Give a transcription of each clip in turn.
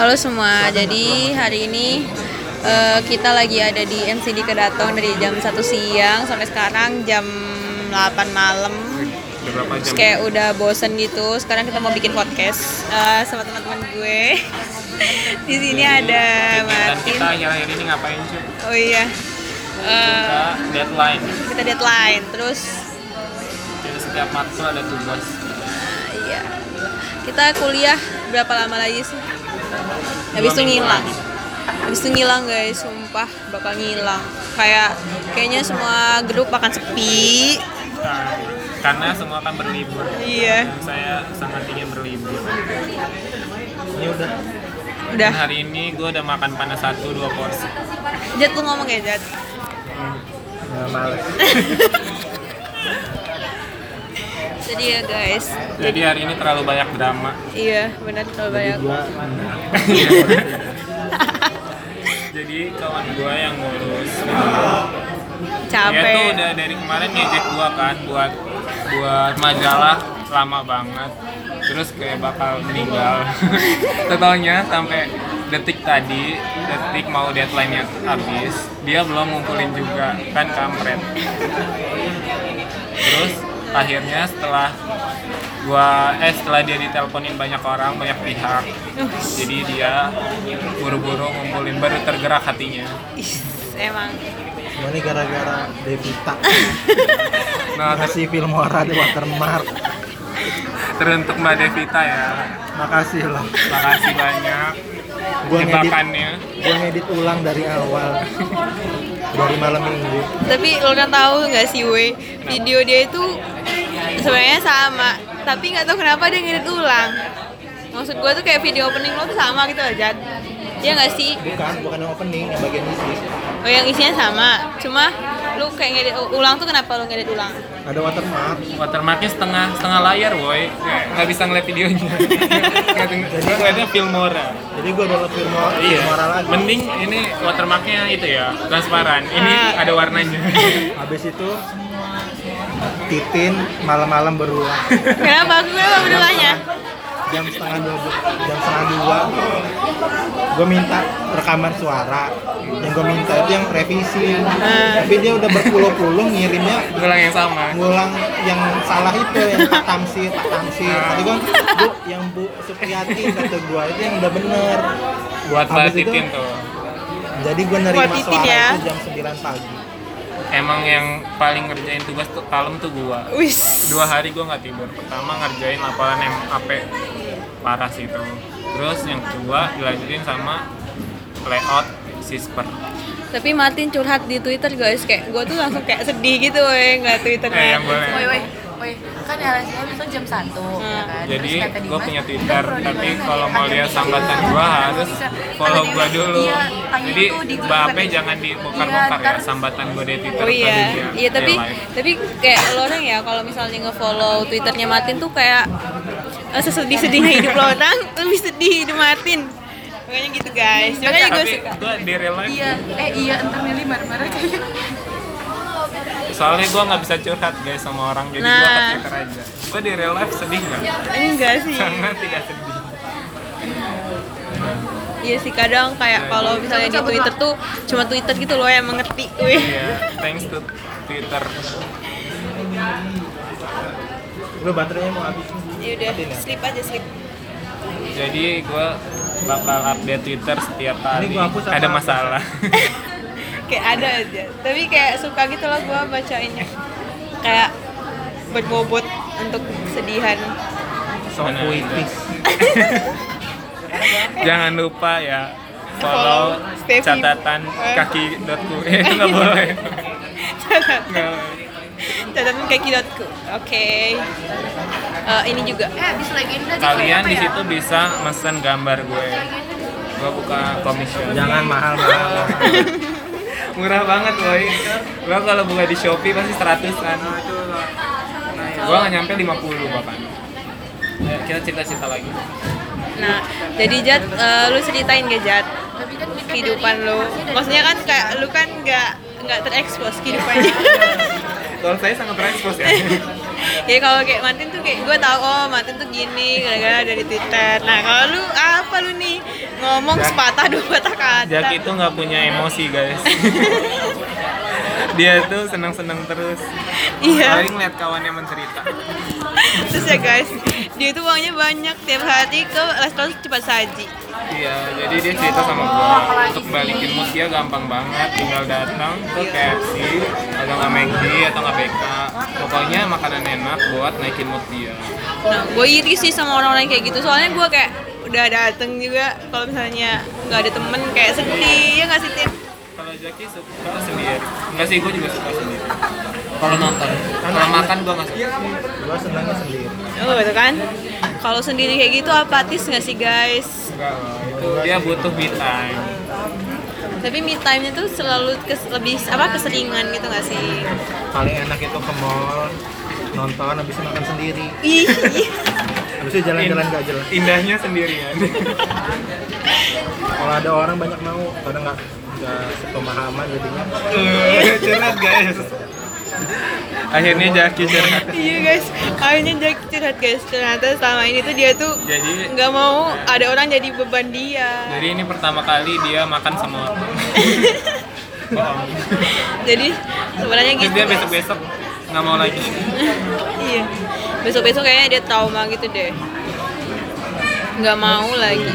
Halo semua, jadi hari ini eh, kita lagi ada di NCD Kedatong dari jam 1 siang sampai sekarang jam 8 malam. Terus kayak udah bosen gitu. Sekarang kita mau bikin podcast eh, sama teman-teman gue. di sini ada Dan Martin. kita akhir-akhir ini ngapain sih? Oh iya. Eh, Kita deadline. kita deadline. Terus Jadi setiap matkul ada tugas. nah, iya. Kita kuliah berapa lama lagi sih? Habis itu ngilang. Habis itu ngilang guys, sumpah bakal ngilang. Kayak kayaknya semua grup akan sepi. Nah, karena semua akan berlibur. Iya. Dan saya sangat ingin berlibur. Ini udah Udah. Dan hari ini gue udah makan panas satu dua porsi. Jat lu ngomong ya Jat. nggak males. Jadi ya guys. Jadi hari ini terlalu banyak drama. Iya benar terlalu Jadi banyak. gua Jadi kawan gue yang ngurus Dia Capek. tuh udah dari kemarin ngejek gua kan buat buat majalah lama banget. Terus kayak bakal meninggal. Totalnya sampai detik tadi, detik mau deadline-nya habis, dia belum ngumpulin juga, kan kampret. Terus akhirnya setelah gua eh setelah dia diteleponin banyak orang, banyak pihak. Jadi dia buru-buru ngumpulin baru tergerak hatinya. Ih, emang. Ini gara-gara Devita Nah, ter- Makasih Filmora di watermark teruntuk Mbak Devita ya. Makasih lah Makasih banyak Gua ngedit, gua ngedit ulang dari awal Dari malam minggu Tapi lo kan tahu nggak sih we video dia itu sebenarnya sama, tapi nggak tahu kenapa dia ngedit ulang. Maksud gue tuh kayak video opening lo tuh sama gitu aja. Iya nggak sih? Bukan, bukan yang opening, yang bagian isi Oh yang isinya sama, cuma lu kayak ngedit ulang tuh kenapa lu ngedit ulang? Ada watermark Watermarknya setengah setengah layar, boy. Kayak nggak bisa ngeliat videonya. Gue ngeliatnya Filmora. Jadi gua download Filmora, Filmora lagi Iya. Mending ini watermarknya itu ya transparan. Ini Ah. ada warnanya. Habis itu Titin malam-malam berulang Kenapa? Kenapa berulangnya? Jam setengah dua jam setengah dua gue minta rekaman suara yang gue minta itu yang revisi tapi dia udah berpuluh-puluh ngirimnya Ulang yang sama. ngulang yang salah itu yang Pak Tamsir Pak Tamsir tadi gue bu yang Bu Supriyati kata gue itu yang udah bener Buat Mbak Habis itu- Titin tuh. jadi gue nerima Buat suara ya. itu jam 9 pagi Emang yang paling ngerjain tugas tuh kalem tuh gua. Wis. dua hari gue nggak tidur pertama ngerjain laporan MAP parah sih itu terus yang kedua dilanjutin sama layout sisper Tapi Martin curhat di Twitter guys, kayak gue tuh langsung kayak sedih gitu weh ngeliat Twitternya. Eh, yang boleh. Woi, woi, woi, kan LSM itu jam 1 ya kan. Jadi, Dimas, punya "Udah, Twitter, tapi kalau nih? mau lihat sambatan Bisa. harus Kata follow gua dulu. Iya, Jadi tuh di grup Mbak kan. Ape jangan dibongkar-bongkar Iya, ya sambatan gue di Twitter Oh iya, iya tapi tapi kayak lo orang ya kalau misalnya nge-follow Twitternya Martin tuh kayak eh, sesedih-sedihnya hidup lo orang lebih sedih hidup Martin. Makanya gitu guys. Makanya gue suka. gue di real life Iya, eh iya, entar Nelly marah-marah kayaknya. soalnya gue nggak bisa curhat guys sama orang jadi gue ke Nah. Aja gue di real life sedih nggak Enggak sih. sangat tidak sedih Iya sih kadang kayak kalau misalnya di Twitter tuh cuma Twitter gitu loh yang mengerti. Iya, thanks to Twitter gue baterainya mau habis Ya udah, sleep aja sleep. jadi gue bakal update Twitter setiap kali ada masalah kayak ada aja. Tapi kayak suka gitu loh gue bacainnya. Kayak berbobot untuk kesedihan. so puitis jangan lupa ya follow catatan kaki.ku eh nggak boleh Nggak. Catatan kaki.ku. Oke. Eh, ini juga. Eh, habis lagi ini lagi kalian di ya? situ bisa mesen gambar gue gue buka komisioner jangan mahal mahal murah banget boy gue kalau buka di shopee pasti seratusan gue nggak nyampe 50 bahkan Ya, kita cerita-cerita lagi Nah, jadi Jat, eh, lu ceritain gak Jat Tapi kan kehidupan lu? Maksudnya kan kayak lu kan nggak nggak terekspos kehidupannya. kalau saya sangat terekspos ya ya kalau kayak Martin tuh kayak gue tau oh Martin tuh gini gara-gara dari Twitter. Nah kalau lu apa lu nih? ngomong sepatah dua patah kata Jack itu nggak punya emosi guys. dia tuh seneng-seneng terus. iya Paling lihat kawannya mencerita. terus ya guys dia itu uangnya banyak tiap hari ke restoran cepat saji Iya, jadi dia cerita sama gua untuk balikin mood dia gampang banget, tinggal datang ke KFC atau nggak McD atau nggak BK. Pokoknya makanan enak buat naikin mood dia. nah gue iri sih sama orang-orang kayak gitu soalnya gue kayak udah dateng juga kalau misalnya nggak ada temen kayak sedih ya nggak sih Tin? Kalau Jaki suka sendiri. Enggak sih, gua juga suka sendiri. Kalau nonton, kalau makan gua nggak suka. Gua senangnya sendiri. Oh gitu kan kalau sendiri kayak gitu apatis nggak sih guys Enggak itu dia butuh me time. tapi me time nya tuh selalu kes, lebih apa keseringan gitu nggak sih Paling enak itu ke mall, nonton, habis itu makan sendiri. ih Habis itu jalan-jalan gak jelas. Indahnya sendirian. Kalau ada orang banyak mau, kadang nggak nggak sepemahaman jadinya. Eh, Curhat guys. Akhirnya Jaki curhat. iya guys akhirnya Jack curhat guys ternyata selama ini tuh dia tuh Jadi nggak mau ada orang jadi beban dia Jadi ini pertama kali dia makan sama orang. Jadi sebenarnya gitu dia guys. besok-besok nggak mau lagi. iya besok besok kayaknya dia trauma gitu deh nggak mau lagi.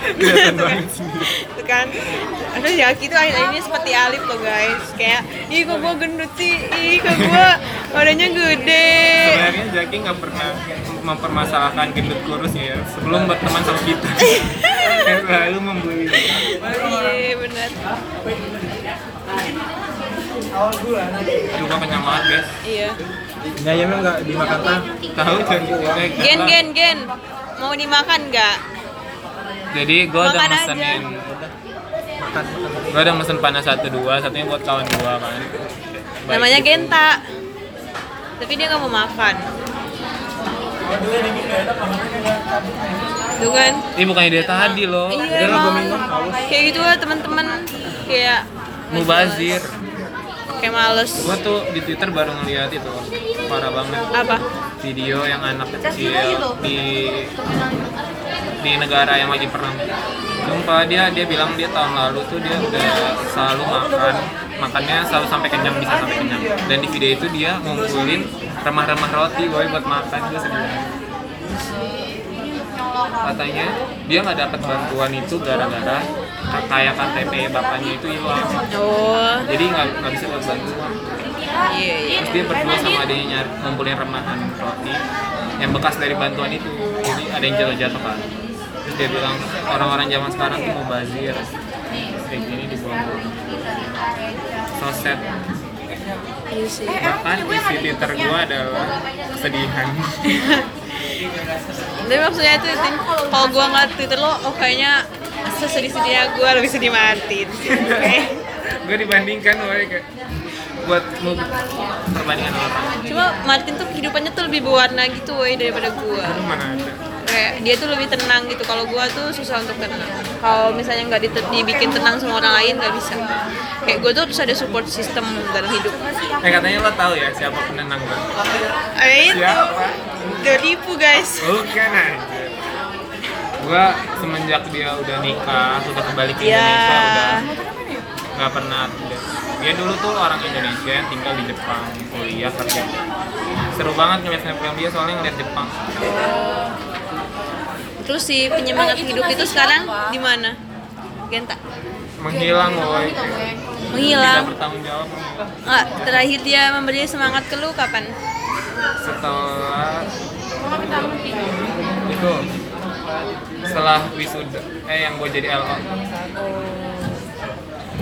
Kelihatan banget sih. Tuh kan Aduh Yaki tuh akhir ini seperti Alif loh guys Kayak Ih kok gua gendut sih Ih kok gua badannya gede Sebenarnya Jaki nggak pernah mempermasalahkan gendut kurus ya sebelum berteman sama kita. Dia selalu membuli. Iya bener Aduh gua kenyang banget guys. Iya Ini ayamnya nggak dimakan. Tahu kan? Eh, Gen gen gen Mau dimakan nggak? Jadi gua udah mesenin. Gua udah mesen panas satu dua, satunya buat kawan gua kan. Baik Namanya gitu. Genta Tapi dia nggak mau makan Tuh kan Ini bukannya dia tadi loh. Iya Dia lo gua emang. Kayak gitu lah teman-teman Kayak Mubazir. Kayak males Gua tuh di Twitter baru ngeliat itu parah banget Apa? video yang anak kecil di di negara yang lagi perang. Sumpah dia dia bilang dia tahun lalu tuh dia udah selalu makan. Makannya selalu sampai kenyang bisa sampai kenyang. Dan di video itu dia ngumpulin remah-remah roti boy buat makan. Gue sedih. Katanya dia nggak dapat bantuan itu gara-gara kayak KTP bapaknya itu hilang. Oh jadi nggak nggak bisa dapat bantuan. Iya iya. Terus dia berdua sama adiknya ngumpulin remahan roti yang bekas dari bantuan itu ada yang jatuh-jatuh kan terus dia bilang orang-orang zaman sekarang tuh mau bazir. Kayak gini dibuang-buang so sad. Iya bahkan isi twitter gua adalah kesedihan. Tapi maksudnya itu kalau gua ngeliat Twitter lo, oh kayaknya sesedih-sedihnya gua lebih sedih mati. gue dibandingkan kayak buat mau perbandingan orang. Cuma Martin tuh kehidupannya tuh lebih berwarna gitu woy daripada gua. itu mana ada Kayak dia tuh lebih tenang gitu. Kalau gua tuh susah untuk tenang. Kalau misalnya nggak dibikin tenang sama orang lain nggak bisa. Kayak gua tuh harus ada support system dalam hidup. eh katanya lo tahu ya siapa penenang gue Eh itu siapa tertipu guys. Bukan aja. Gua semenjak dia udah nikah, udah kembali ke Ya. Indonesia, udah nggak pernah. Dia dulu tuh orang Indonesia yang tinggal di Jepang, kuliah kerja. Seru banget ngeliat snapgram dia soalnya ngeliat Jepang. Terus si penyemangat hidup itu sekarang di mana? Genta. Menghilang woy. Menghilang. Tidak bertanggung jawab. Ah, terakhir dia memberi semangat ke lu kapan? Setelah itu setelah wisuda eh yang gue jadi LO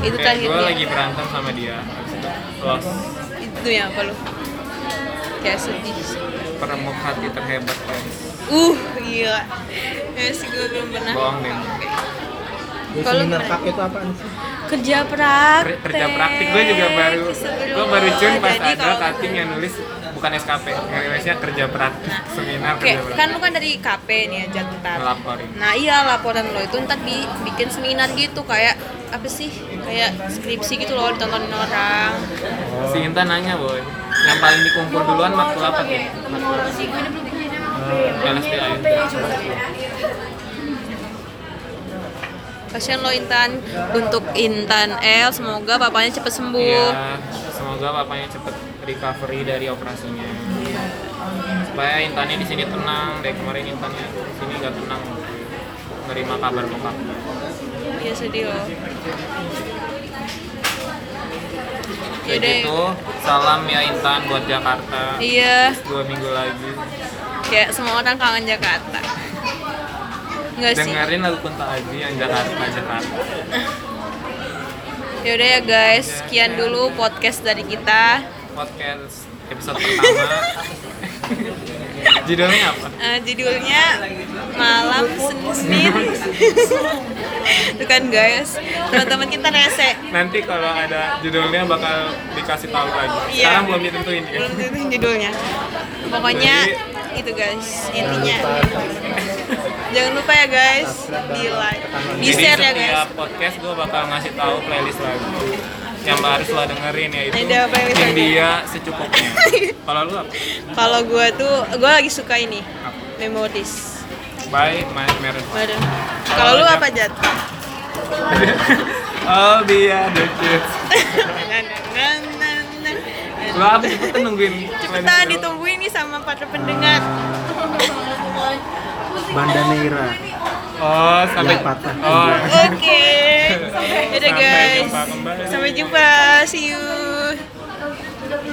Itu kayak terakhir gue lagi berantem sama dia habis itu lost Itu ya apa lu? Kayak sedih. Peremuk hati terhebat guys Uh, gila. Ya sih gue belum pernah. bohong deh Kalau seminar kap itu apaan sih? Kerja praktek. kerja praktik gue juga baru gue baru cun pas Jadi ada cutting yang nulis bukan SKP nulisnya kerja praktik seminar Oke, kerja kan praktik lu kan dari KP nih ya, Jantar. ngelaporin. Nah iya laporan lo itu ntar dibikin seminar gitu kayak apa sih? Kayak skripsi gitu loh ditontonin orang. Si Intan nanya boy yang paling dikumpul duluan matkul apa tuh matkul LSPI kasihan lo Intan untuk Intan El semoga papanya cepet sembuh Iya, semoga papanya cepet recovery dari operasinya. Supaya Intannya di sini tenang. Dari kemarin Intannya di sini gak tenang. Nerima kabar bokap. iya sedih loh Kayak Yaudah. gitu, salam ya Intan buat Jakarta. iya Dua minggu lagi. kayak semua orang kangen Jakarta Enggak sih Dengerin lagu Kunta Aji yang Jakarta Jakarta. Yaudah ya guys, sekian dulu podcast dari kita Podcast episode pertama. Judulnya apa? Eh, Judulnya Malam Senin Itu kan guys, teman-teman kita rese Nanti kalau ada judulnya bakal dikasih tahu lagi. Iya. Sekarang belum ditentuin ya. Belum tentu judulnya Pokoknya itu guys, intinya Jangan lupa ya guys, di like, di Jadi share ya setiap guys podcast gue bakal ngasih tahu playlist lagu yang harus lo dengerin ya itu Ada playlist lagi. India secukupnya. Kalau lu apa? Kalau gue tuh, gue lagi suka ini Memories Bye, my. Waduh. Kalau lu apa Jat? All the other kids. Lo apa cepetan nungguin? Cepetan ditungguin nih sama para pendengar Banda Neira Oh, sampai patah. Oh. Oke Yaudah Sampai guys. Sampai jumpa. See you